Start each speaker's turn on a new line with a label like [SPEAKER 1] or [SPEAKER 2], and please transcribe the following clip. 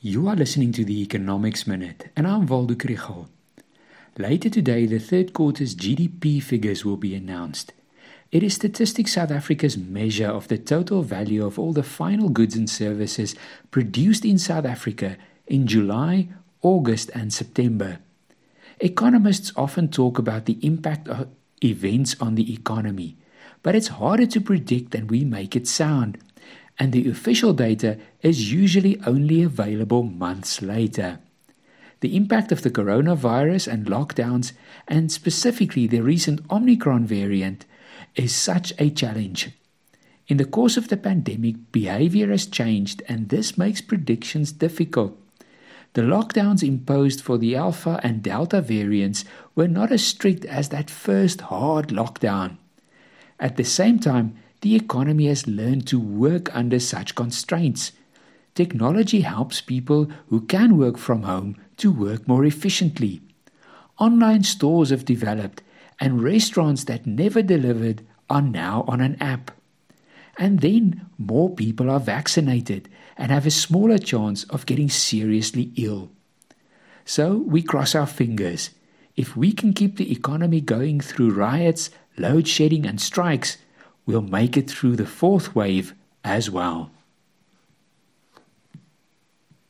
[SPEAKER 1] You are listening to the Economics Minute, and I'm Waldo Krugell. Later today, the third quarter's GDP figures will be announced. It is Statistics South Africa's measure of the total value of all the final goods and services produced in South Africa in July, August, and September. Economists often talk about the impact of events on the economy, but it's harder to predict than we make it sound and the official data is usually only available months later. The impact of the coronavirus and lockdowns, and specifically the recent Omicron variant, is such a challenge. In the course of the pandemic, behavior has changed, and this makes predictions difficult. The lockdowns imposed for the Alpha and Delta variants were not as strict as that first hard lockdown. At the same time, the economy has learned to work under such constraints. Technology helps people who can work from home to work more efficiently. Online stores have developed, and restaurants that never delivered are now on an app. And then more people are vaccinated and have a smaller chance of getting seriously ill. So we cross our fingers. If we can keep the economy going through riots, load shedding, and strikes, we'll make it through the fourth wave as well.